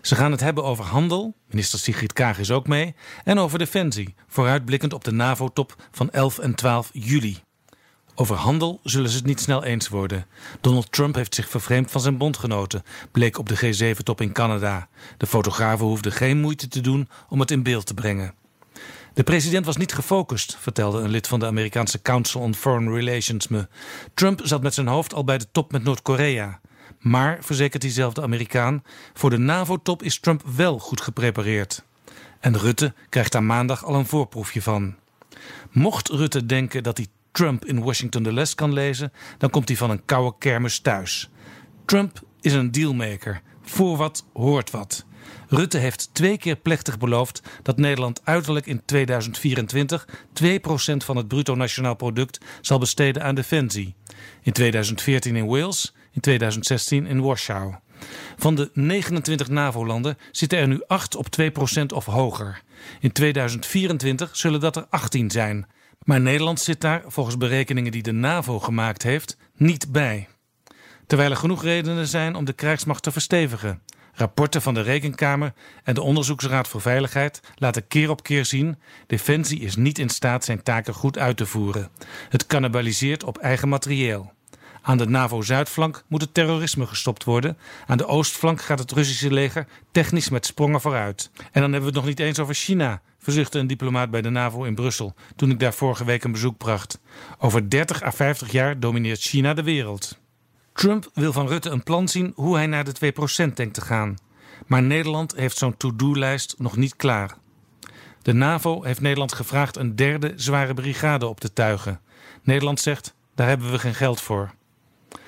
Ze gaan het hebben over handel, minister Sigrid Kaag is ook mee, en over defensie, vooruitblikkend op de NAVO-top van 11 en 12 juli. Over handel zullen ze het niet snel eens worden. Donald Trump heeft zich vervreemd van zijn bondgenoten, bleek op de G7-top in Canada. De fotografen hoefden geen moeite te doen om het in beeld te brengen. De president was niet gefocust, vertelde een lid van de Amerikaanse Council on Foreign Relations me. Trump zat met zijn hoofd al bij de top met Noord-Korea. Maar, verzekert diezelfde Amerikaan, voor de NAVO-top is Trump wel goed geprepareerd. En Rutte krijgt daar maandag al een voorproefje van. Mocht Rutte denken dat hij Trump in Washington de les kan lezen, dan komt hij van een koude kermis thuis. Trump is een dealmaker. Voor wat hoort wat. Rutte heeft twee keer plechtig beloofd dat Nederland uiterlijk in 2024 2% van het bruto nationaal product zal besteden aan defensie. In 2014 in Wales, in 2016 in Warschau. Van de 29 NAVO-landen zitten er nu 8 op 2% of hoger. In 2024 zullen dat er 18 zijn. Maar Nederland zit daar, volgens berekeningen die de NAVO gemaakt heeft, niet bij. Terwijl er genoeg redenen zijn om de krijgsmacht te verstevigen. Rapporten van de Rekenkamer en de Onderzoeksraad voor Veiligheid laten keer op keer zien: Defensie is niet in staat zijn taken goed uit te voeren. Het cannibaliseert op eigen materieel. Aan de NAVO-zuidflank moet het terrorisme gestopt worden. Aan de oostflank gaat het Russische leger technisch met sprongen vooruit. En dan hebben we het nog niet eens over China, verzuchtte een diplomaat bij de NAVO in Brussel toen ik daar vorige week een bezoek bracht. Over 30 à 50 jaar domineert China de wereld. Trump wil van Rutte een plan zien hoe hij naar de 2% denkt te gaan. Maar Nederland heeft zo'n to-do-lijst nog niet klaar. De NAVO heeft Nederland gevraagd een derde zware brigade op te tuigen. Nederland zegt: daar hebben we geen geld voor.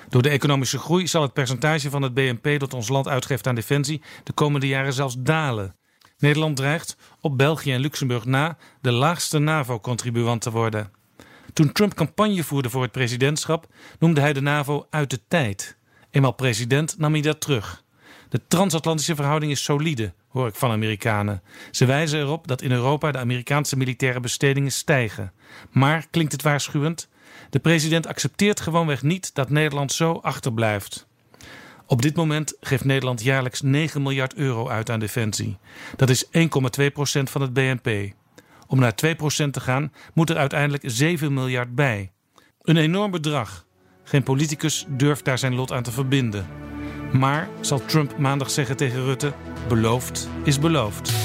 Door de economische groei zal het percentage van het BNP dat ons land uitgeeft aan defensie de komende jaren zelfs dalen. Nederland dreigt, op België en Luxemburg na, de laagste NAVO-contribuant te worden. Toen Trump campagne voerde voor het presidentschap, noemde hij de NAVO uit de tijd. Eenmaal president nam hij dat terug. De transatlantische verhouding is solide, hoor ik van Amerikanen. Ze wijzen erop dat in Europa de Amerikaanse militaire bestedingen stijgen. Maar, klinkt het waarschuwend, de president accepteert gewoonweg niet dat Nederland zo achterblijft. Op dit moment geeft Nederland jaarlijks 9 miljard euro uit aan defensie. Dat is 1,2% van het BNP. Om naar 2% te gaan moet er uiteindelijk 7 miljard bij. Een enorm bedrag. Geen politicus durft daar zijn lot aan te verbinden. Maar, zal Trump maandag zeggen tegen Rutte, beloofd is beloofd.